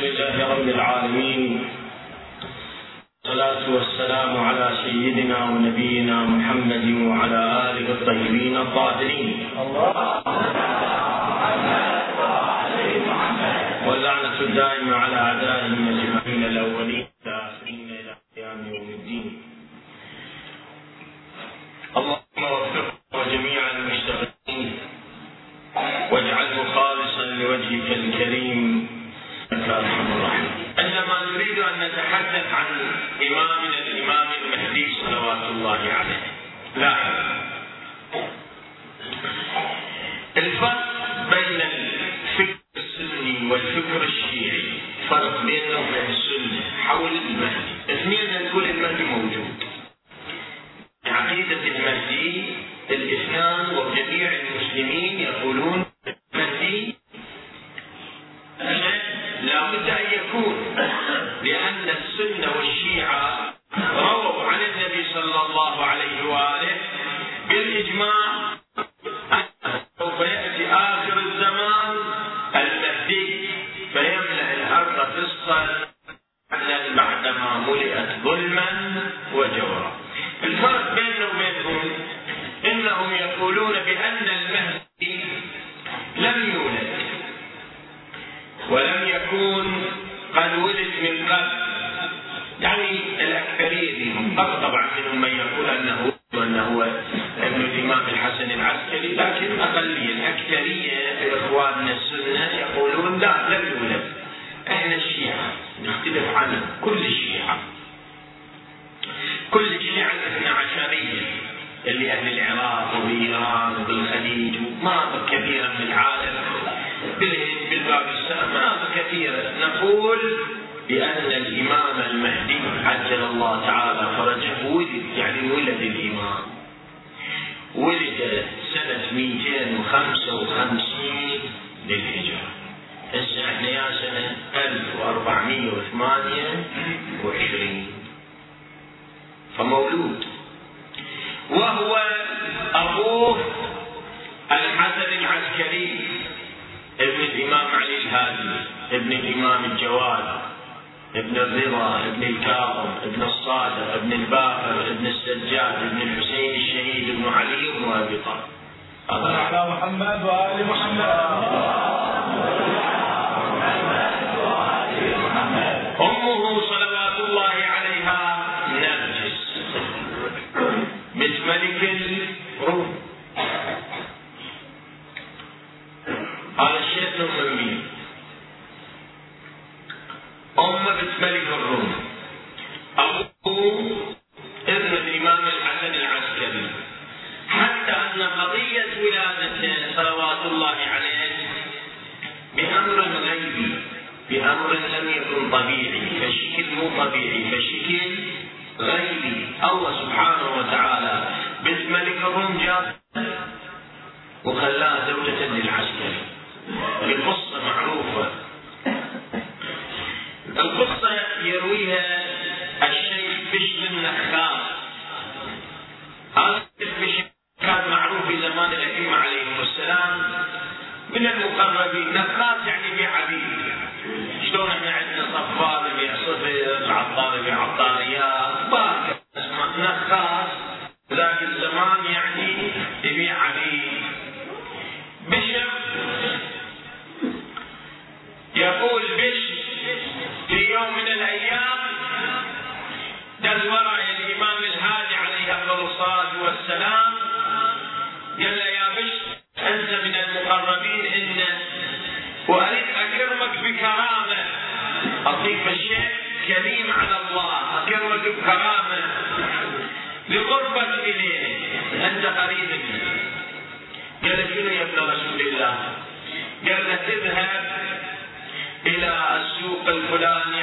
لله رب العالمين. والصلاة والسلام على سيدنا ونبينا محمد وعلى آله الطيبين الطاهرين. واللعنة الدائمة على أعدائهم أجمعين الأولين. فإنهم يقولون بأن المهدي لم يولد. ولم يكون قد ولد من قبل. يعني الأكثرية دي فقط طبعا منهم من يقول أنه أنه ابن الإمام الحسن العسكري لكن أقلية الأكثرية نقول بأن إليه أنت قريب قال شنو يا ابن رسول الله قال له تذهب إلى السوق الفلاني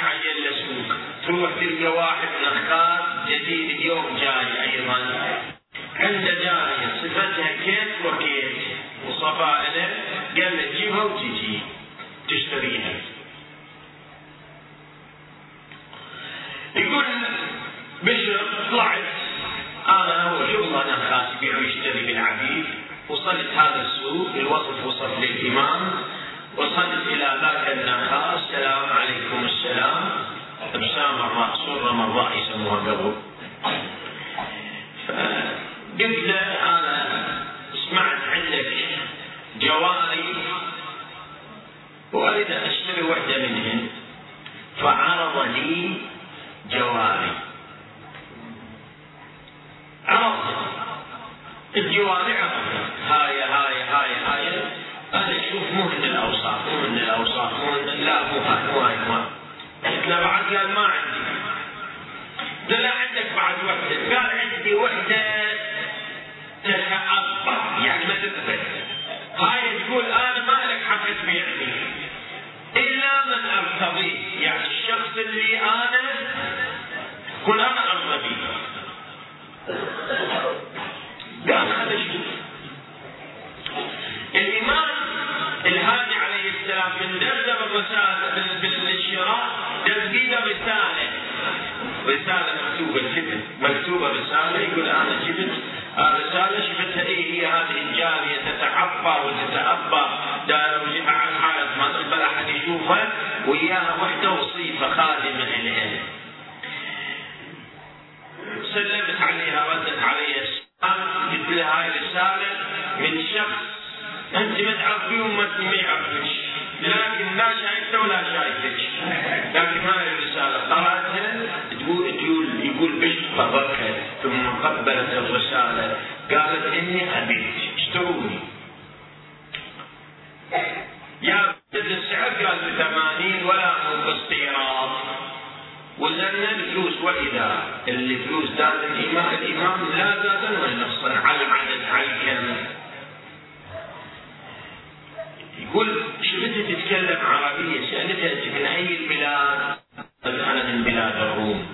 تتكلم عربية سألتها من أي البلاد؟ قالت أنا من بلاد الروم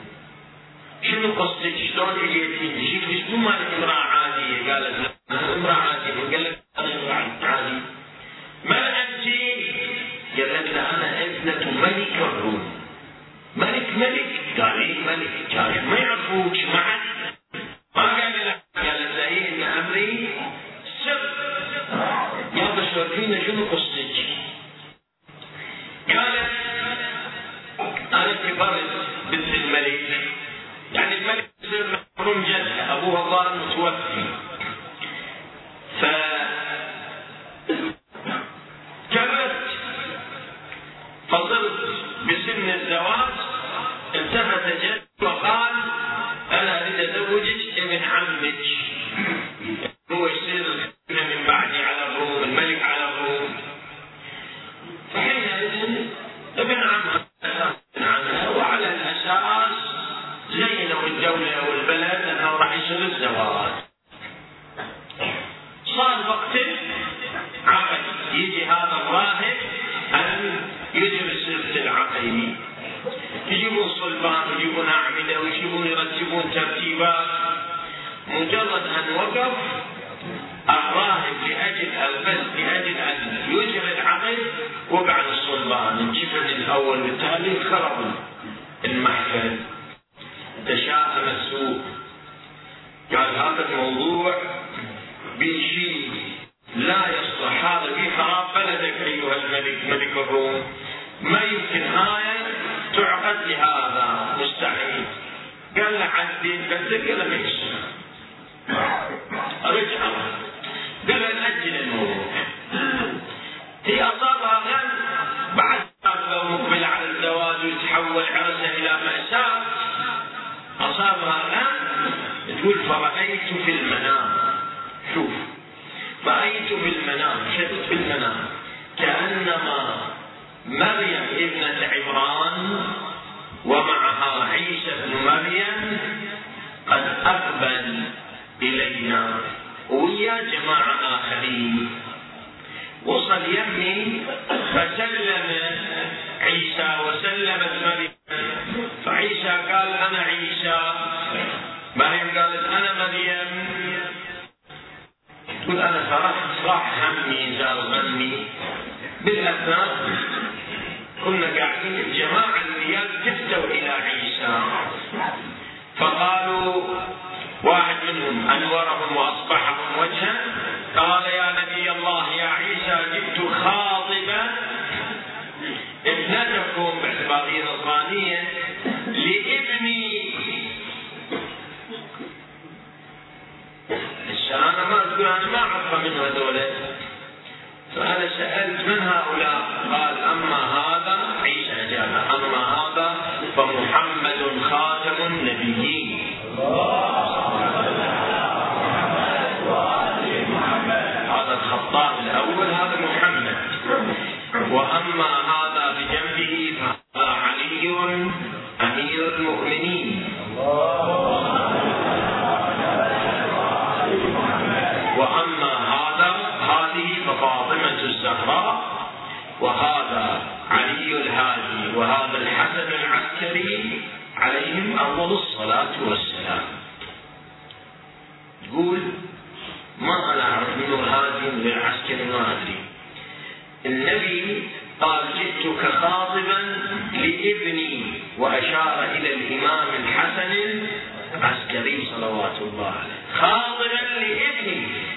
شنو قصتك؟ شلون اجيتي؟ شنو مالك امرأة عادية؟ قالت لا الربا مجرد أن وقف الراهب لأجل البذل لأجل أن يجري العقد وقع السلطان انشفت الأول بالتالي خرب المحفل. تشاءم السوق قال هذا الموضوع بشيء لا يصلح. هذا في خراب بلدك أيها الملك ملك الروم. ما يمكن هاي تعقد لهذا؟ مستحيل. قال له عندي بس كده مش قريت رجع قال نأجل الموضوع. هي أصابها غل. بعد ما مقبل على الزواج ويتحول عرسه إلى مأساة. أصابها غل. تقول فرأيت في المنام. شوف. رأيت في المنام. شفت في المنام. كأنما مريم ابنة عمران ومعها عيسى بن مريم قد أقبل إلينا. ويا جماعة آخرين وصل يمي فسلم عيسى وسلمت مريم. فعيسى قال أنا عيسى مريم قالت أنا مريم. تقول أنا صرحت صاح همي زار همي بالأثناء كنا قاعدين الجماعة اللي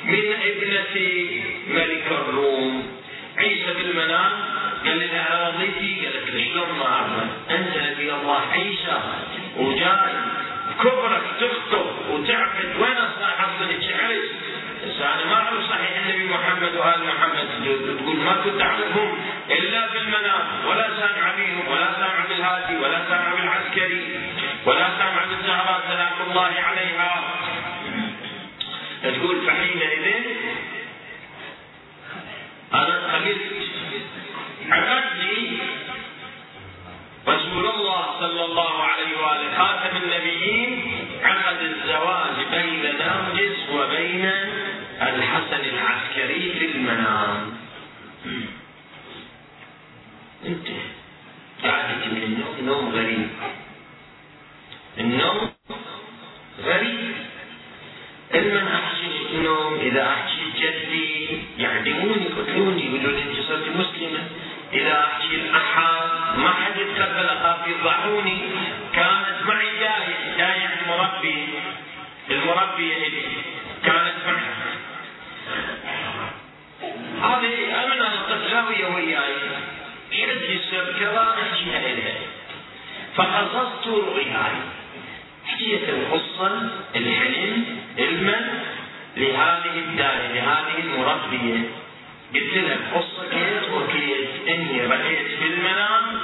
من ابنة ملك الروم عيسى بالمنام قال لها رضيتي قالت له شلون ما اعرف انت نبي الله عيسى وجاي كبرك تخطب وتعبد وين حصل عرس بس أنا ما أعرف صحيح النبي محمد وآل محمد. تقول ما كنت أعرفهم إلا في المنام ولا سامع بهم ولا سامع بالهادي ولا سامع بالعسكري ولا سامع بالزهراء سلام الله عليها. تقول فحينئذ أنا قبلت عقدني رسول الله صلى الله عليه وآله. خاتم النبيين. عقد الزواج بين نرجس وبين الحسن العسكري في المنام. انت. قعدت من النوم نوم غريب. الي كانت معي هذه امن القساوية وياي. شد السب كذا احكيها اليها فقصصت رؤياي حكيت القصة الحلم علما لهذه الداية لهذه المربية. قلت لها القصة كيف وكيف؟ إني رأيت في المنام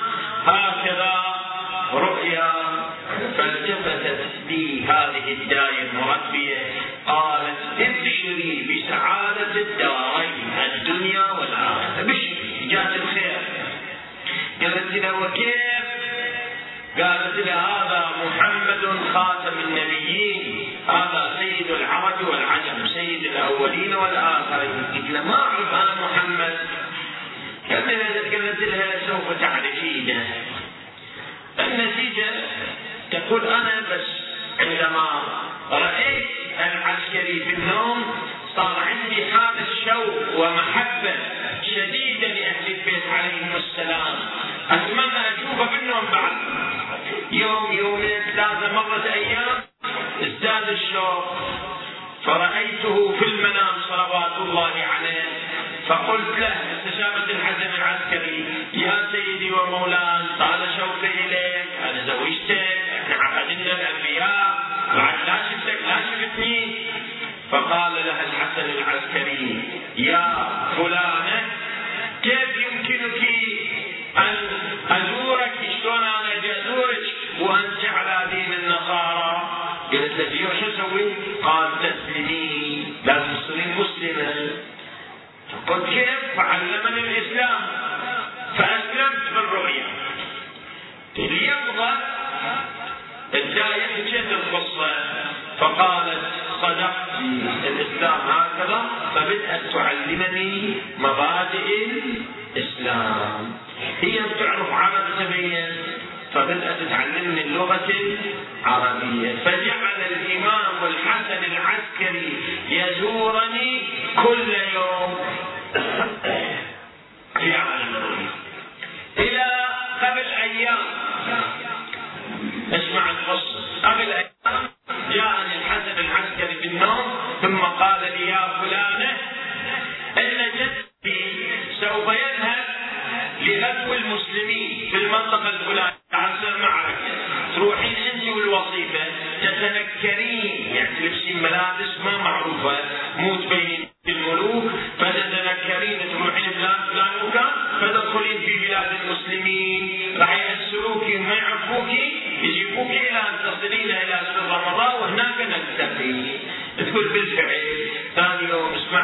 هكذا رؤيا فالتفتت بي هذه الداية المربية. قالت ابشري بسعادة الدارين الدنيا والآخرة. ابشري جات الخير. قالت لها وكيف؟ قالت له هذا محمد خاتم النبيين هذا سيد العرب والعجم سيد الأولين والآخرين. قلت له ما اعرف أنا محمد؟ قالت لها سوف تعرفينه. النتيجة تقول أنا بس عندما رأيت العسكري في النوم صار عندي حالة شوق ومحبة شديدة لأهل البيت عليهم السلام. أتمنى أشوفه بالنوم بعد؟ يوم يومين ثلاثة مرة أيام ازداد الشوق. فرأيته في المنام صلوات الله عليه. فقلت له استشافة الحسن العسكري يا سيدي ومولاي طال شوقي فقال لها الحسن العسكري يا فلانة الإسلام هكذا فبدأت تعلمني مبادئ الإسلام. هي بتعرف عرب تبين فبدأت تعلمني اللغة العربية. فجعل الإمام الحسن العسكري يزورني كل يوم.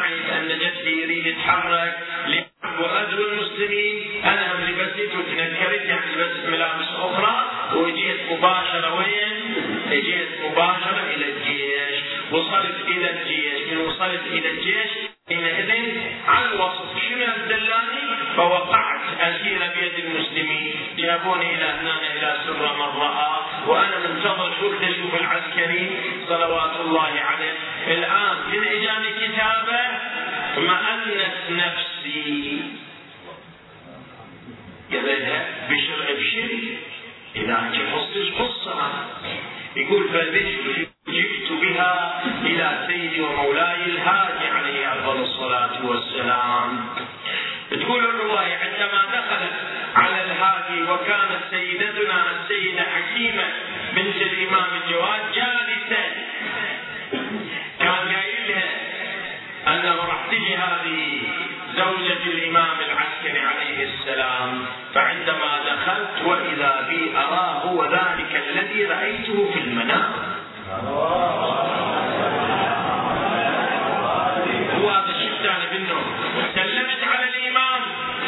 سمعت أن جدي يريد يتحرك وغزو المسلمين. أنا لبست وتنكرت يعني لبست ملابس أخرى. وجيت مباشرة وين؟ جيت مباشرة إلى الجيش. وصلت إلى الجيش. من وصلت إلى الجيش حينئذ على الوصف شنو الدلاني فوقعت اسير بيد المسلمين. جابون ودوني إلى هنا إلى سره من راى وأنا منتظر شو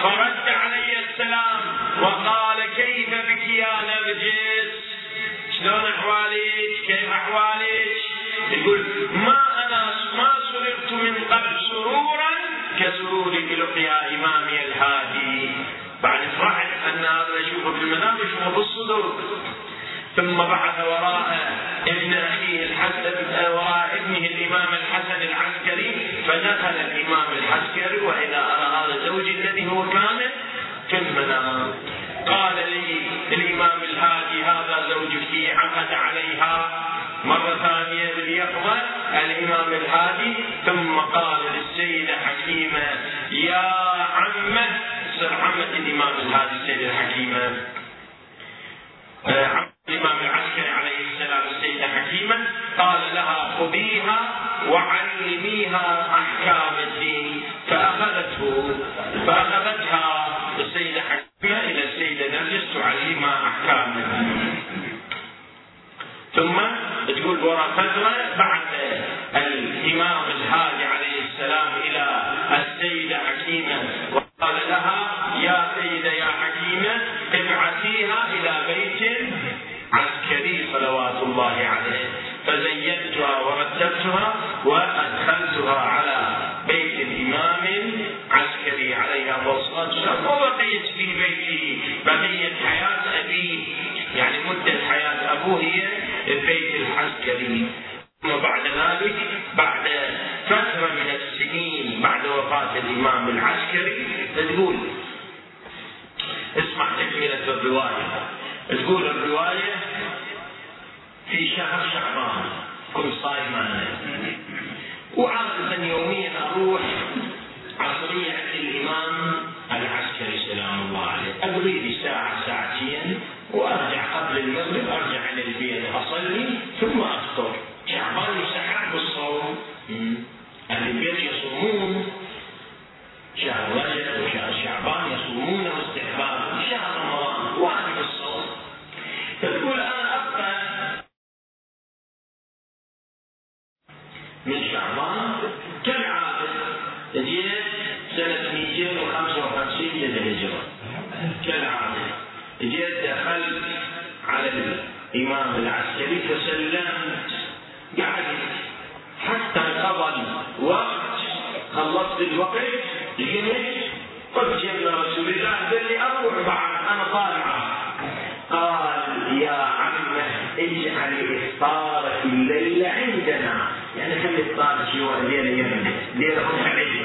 فرد علي السلام وقال كيف بك يا نرجس؟ شلون أحوالك؟ كيف أحوالك؟ يقول ما أنا ما سررت من قبل سرورا كسروري بلقيا إمامي الهادي. بعد فرحت أن هذا أشوفه في المنام أشوفه بالصدور ثم بعث وراء ابن أخيه الحسن وراء ابنه الإمام الحسن العسكري فدخل الإمام العسكري وإذا أرى هذا زوجي الذي هو كان في المنام. قال لي الإمام الهادي هذا زوجك عقد عليها. مرة ثانية باليقظة الإمام الهادي ثم قال للسيدة حكيمة يا عمة. سر عمة الإمام الهادي السيدة الحكيمة وعلميها أحكام الدين فأخذته فأخذتها السيدة حكيمة إلى السيدة نرجس تعلمها أحكام ثم تقول ورا فترة بعد الإمام الهادي عليه السلام إلى السيدة حكيمة وقال لها يا سيدة يا حكيمة ابعثيها إلى بيت عسكري صلوات الله عليه. فزينتها ورتبتها وأدخلتها على بيت الإمام العسكري عليه الصلاة والسلام. وبقيت في بيته بقية حياة أبيه يعني مدة حياة أبوه هي البيت العسكري. ثم بعد ذلك بعد فترة من السنين بعد وفاة الإمام العسكري تقول اسمع تكملة الرواية. تقول الرواية في شهر شعبان. Quran. طالعه قال يا عمة اجعل إفطارك الليلة عندنا. يعني خلي إفطارك جوا الليلة يمنا ليلة فانه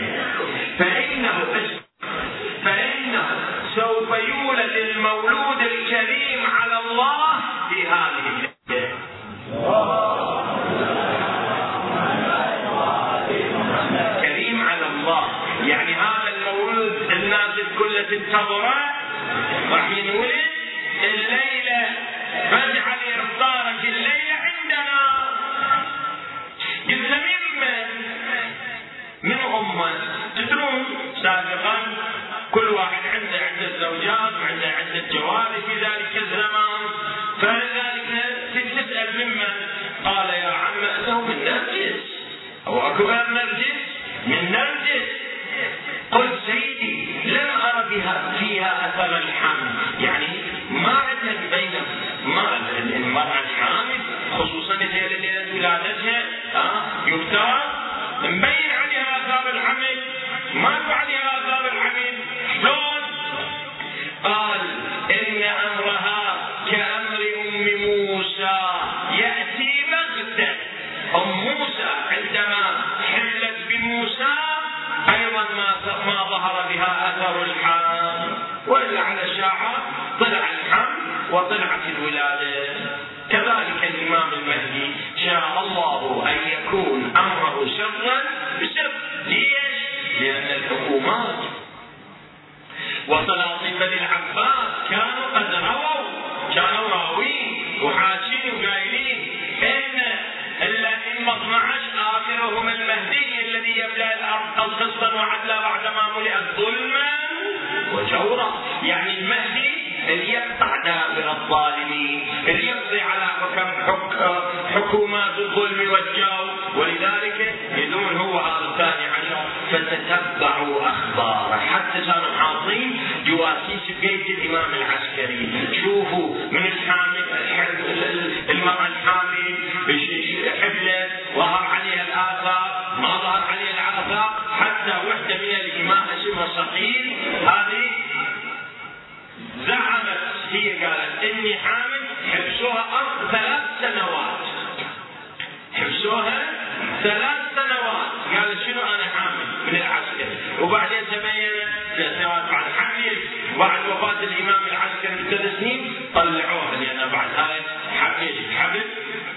سنين طلعوها لأن بعد هاي حمل حمل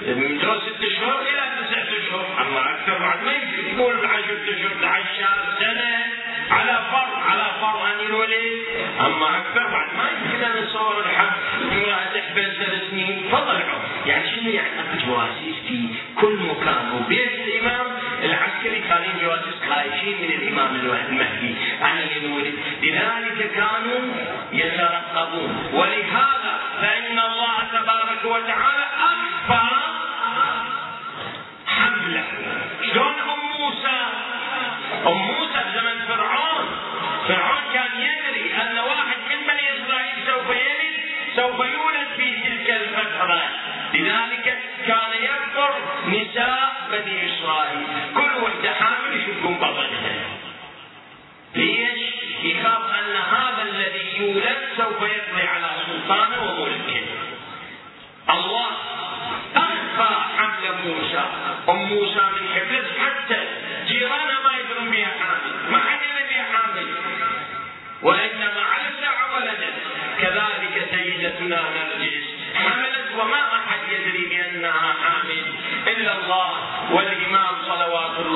من ست اشهر إلى تسعة اشهر أما أكثر بعد ما يقول عشر اشهر 11 سنة. على فرض على فرض أن الولد أما أكثر بعد ما يمكن ان نتصور الحق تحبس ثلاث سنين فطلعوا يعني شنو يعني؟ جواسيس في كل مكان. وبيت الإمام العسكري كانوا جواسيس خايفين من الإمام المهدي. عن الولد لذلك كانوا يترقبون. ولهذا فإن الله تبارك وتعالى اخفى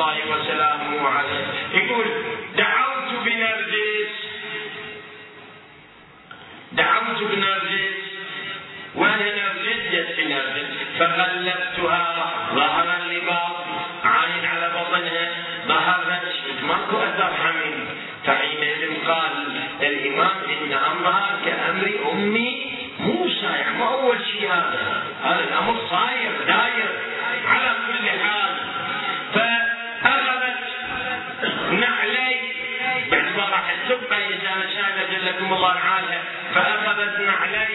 الله وسلامه عليه. يقول دعوت بنرجس. دعوت بنرجس. وين نرجس؟ جت نرجس. فقلبتها ظهر اللباس. عاين على بطنها ظهر ماكو أثر حمل فحينئذ قال الإمام إن امرها كامر أمي موسى. يعني ما أول شيء هذا. هذا الأمر صاير. لكم الله تعالى فأخذت نعلي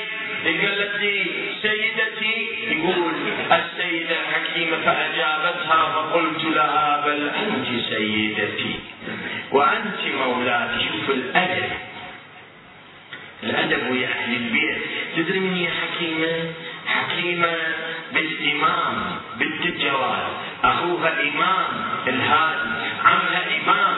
قالت لي سيدتي يقول السيدة الحكيمه فأجابتها فقلت لها بل أنت سيدتي وأنت مولاتي شوف الأدب. الأدب ويا أهل البيت. تدري من هي؟ حكيمة؟ بالإمام بنت الجواد أخوها إمام الهادي عمها إمام.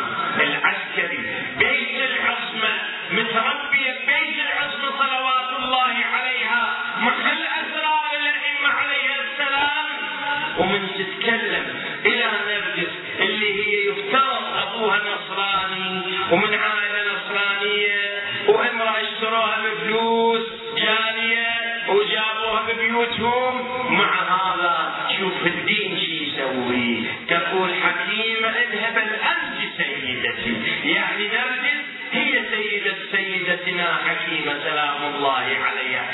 تتكلم إلى نرجس اللي هي يفترض أبوها نصراني ومن عائلة نصرانية وأمرأة اشتروها بفلوس جاريه وجابوها ببيوتهم. مع هذا شوف الدين شو يسوي. تقول حكيمة اذهب انت سيدتي. يعني نرجس هي سيدة سيدتنا حكيمة سلام الله عليها.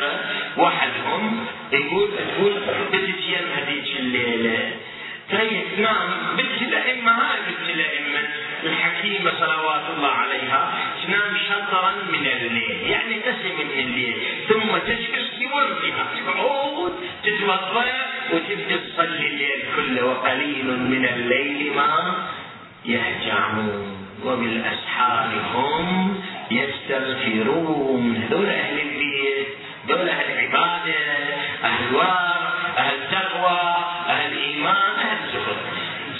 حجرة وحدهم يقول تقول بدت يم هذيك الليلة تريد تنام بنت الأئمة هاي بنت الأئمة الحكيمة صلوات الله عليها تنام شطرا من الليل. يعني قسم من الليل. ثم تجلس وردها تعود تتوضا وتبدأ تصلي الليل كله وقليل من الليل ما يهجعون وبالأسحار هم يستغفرون. هذول أهل أهل وار أهل تقوى أهل ايمان أهل زهد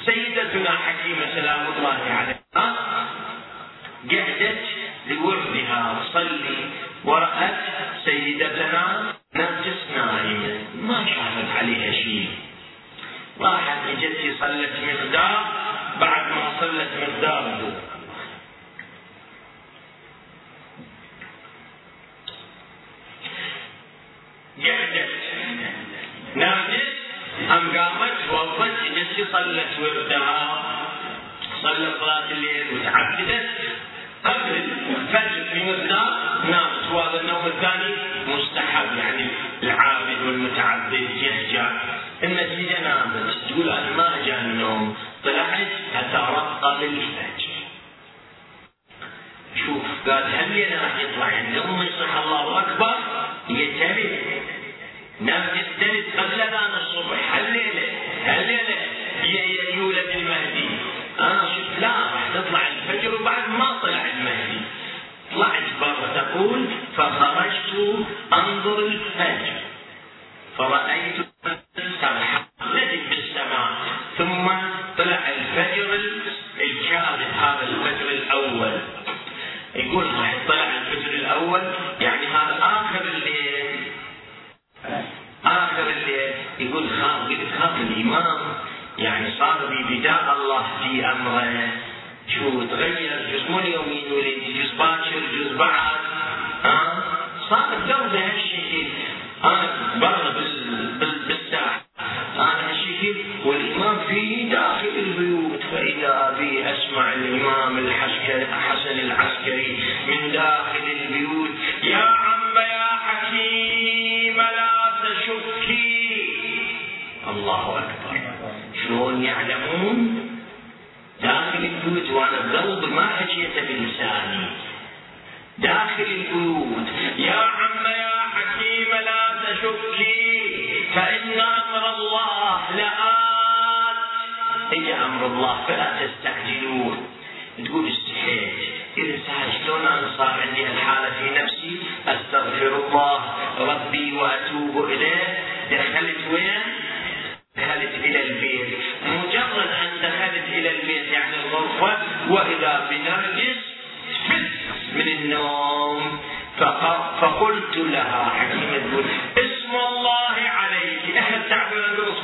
سيدتنا حكيمة سلام الله الفجر شوف قال هل راح يطلع عندهم يصح الله أكبر؟ يتلد نام يستند قبل اذان الصبح هالليله هالليله يولد المهدي أنا شفت لا راح تطلع الفجر وبعد ما طلع المهدي. طلعت برا تقول فخرجت أنظر الفجر. فرأيت فإن أمر الله لآت إجا أمر الله؟ فلا تستعجلوه تقول استحيت سهل شلون أنا صار عندي الحالة في نفسي أستغفر الله ربي وأتوب إليه. دخلت وين؟ دخلت إلى البيت. مجرد أن دخلت إلى البيت يعني الغرفة وإذا بنرجس من النوم فقلت لها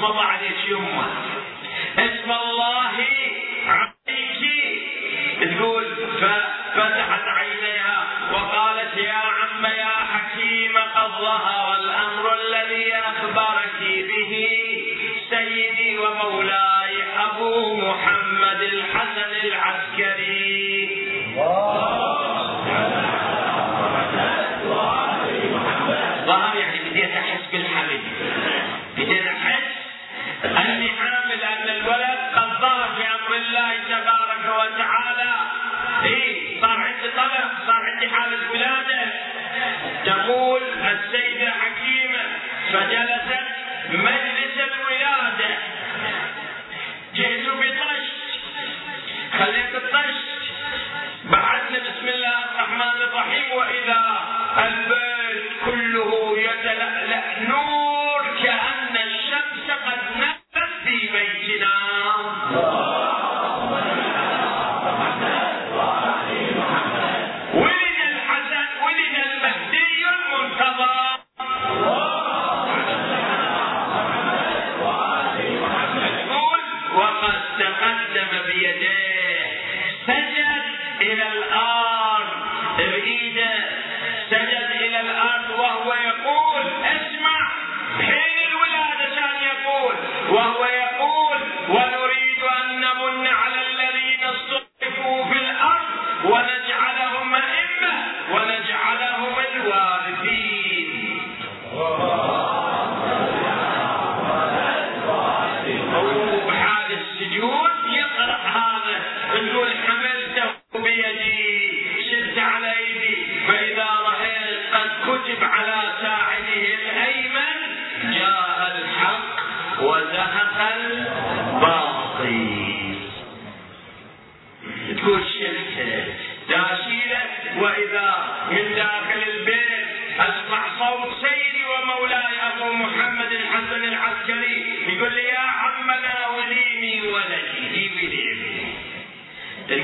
نقول اسم الله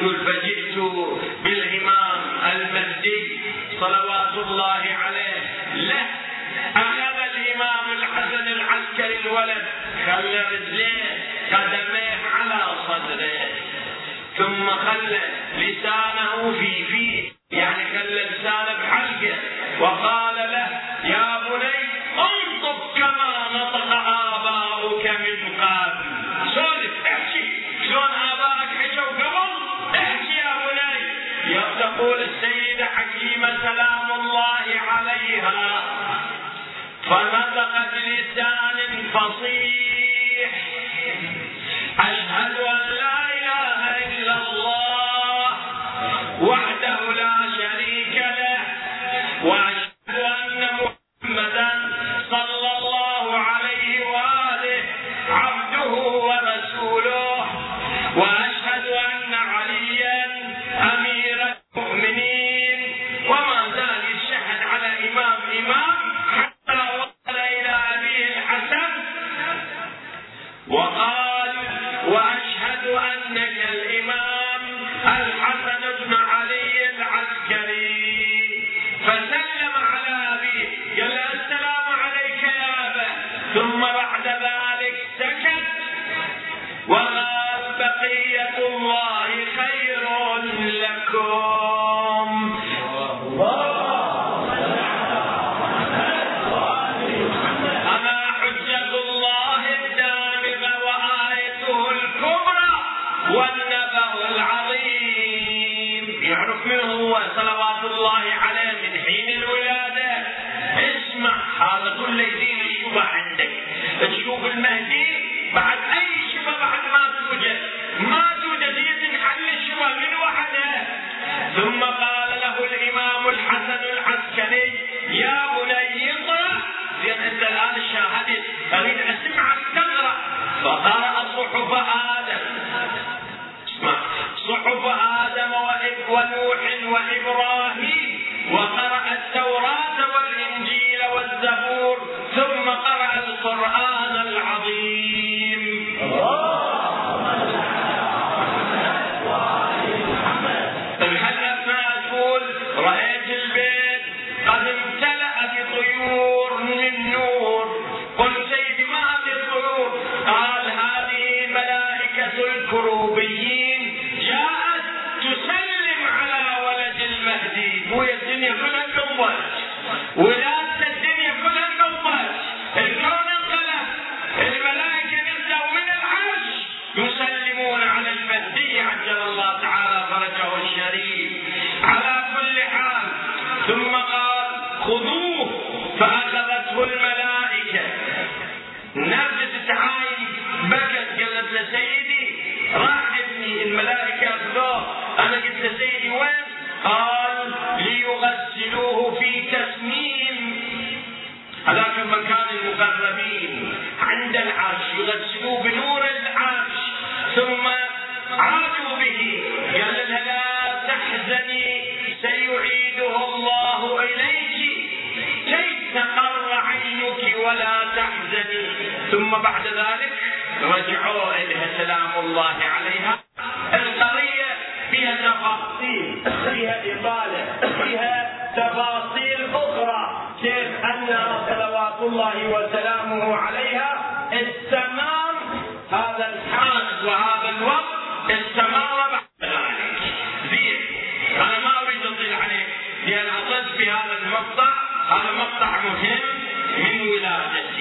يقول فجئت بالإمام المهدي صلوات الله عليه. له أخذ الإمام الحسن العسكري الولد خلى رجليه قدميه على صدره ثم خلى المقطع هذا مقطع مهم من ولادته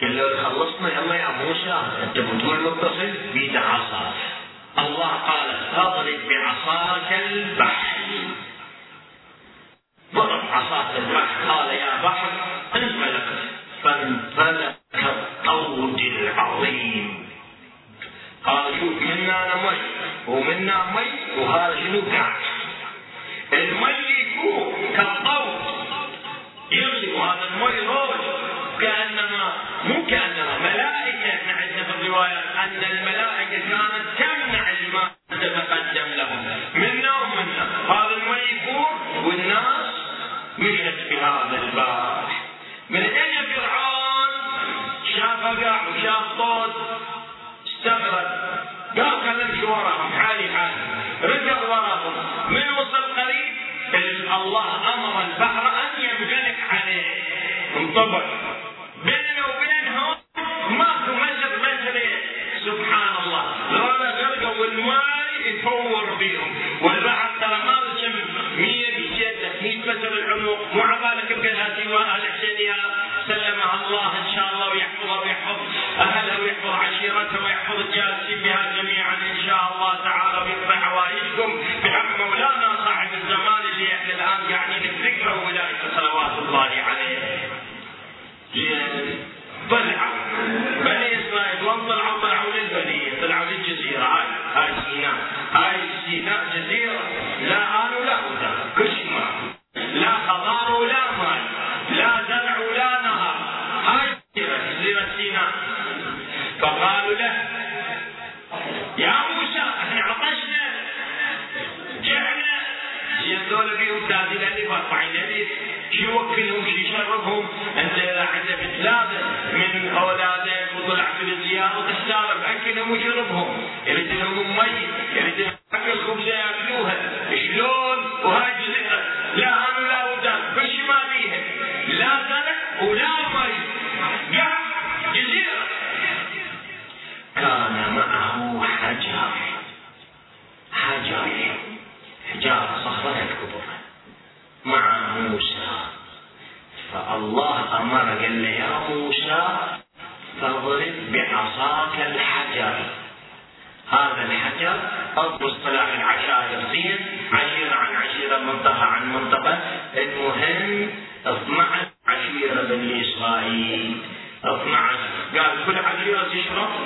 قال لو خلصنا يلا يا موسى أنت بتقول متصل بيد عصا الله قال اضرب بعصاك البحر. ضرب عصاك البحر. قال يا بحر انفلق فانفلق الطود العظيم. قال شوف منا أنا مي ومنا مي وهذا شنو قاعد المي يكون كالطود. يغلي وهذا المي روج كأنما مو ان ملائكة إحنا عندنا في الرواية أن الملائكة كانت تمنع الماء تتقدم لهم. من نوع من هذا الماء يفور والناس مشت في هذا الباب من اين فرعون شاف قاع وشاف طود استغرب قال خلينا نمشي وراهم حالي حالي. رجع وراهم. من وصل قريب؟ الله أمر البحر أن ينغلق عليه. انطبق. الجمال يتفور فيهم. والبعض ترى ما وسم 100 بجدك 100 متر العمق مو عبالك يبقى الهاتيوه الحسينية. سلمها الله إن شاء الله ويحفظها ويحفظ أهلها ويحفظ عشيرتها ويحفظ الجالسين بهذه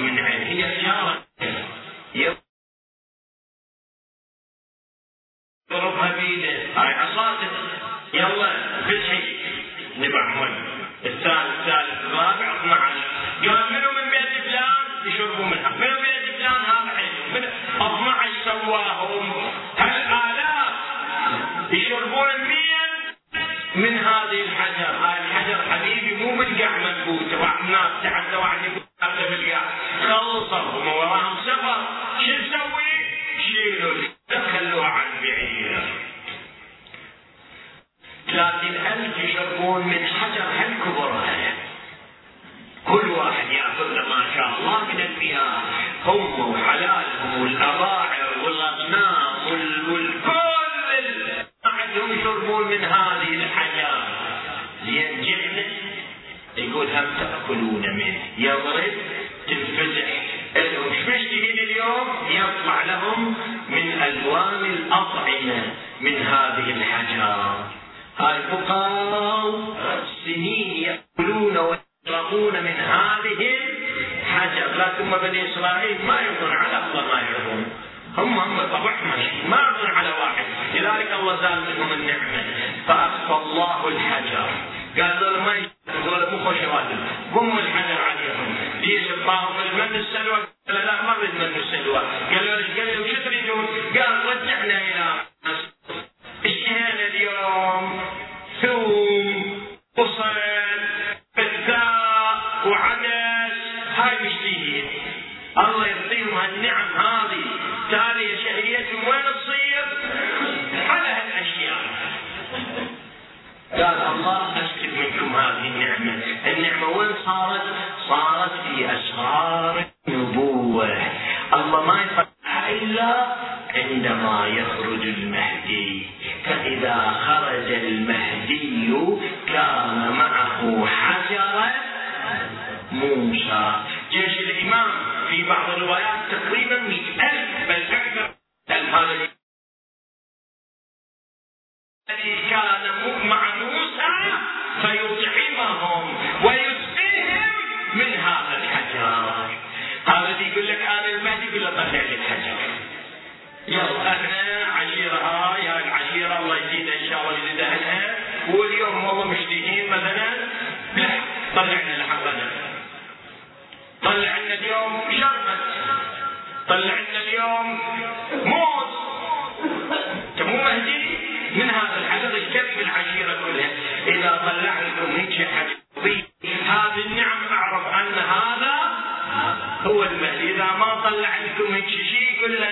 من علم طبعنا ما على واحد. لذلك الله زال منهم النعمة. فأخفى الله الحجر. قال ذول ما ذول مو خوش راتب قم الحجر عليهم. ليش باهم المن السلوى؟ قال لا ما اريد من السلوى. قالوا إيش قالوا شو تريدون؟ قال رجعنا إلى طلع لنا اليوم موت. طيب، مو مهدي؟ من هذا العدد الكذب العشيرة كلها. إذا طلع لكم هيك هذه النعم أعرف أن هذا هو المهدي. إذا ما طلع لكم هيك شيء كله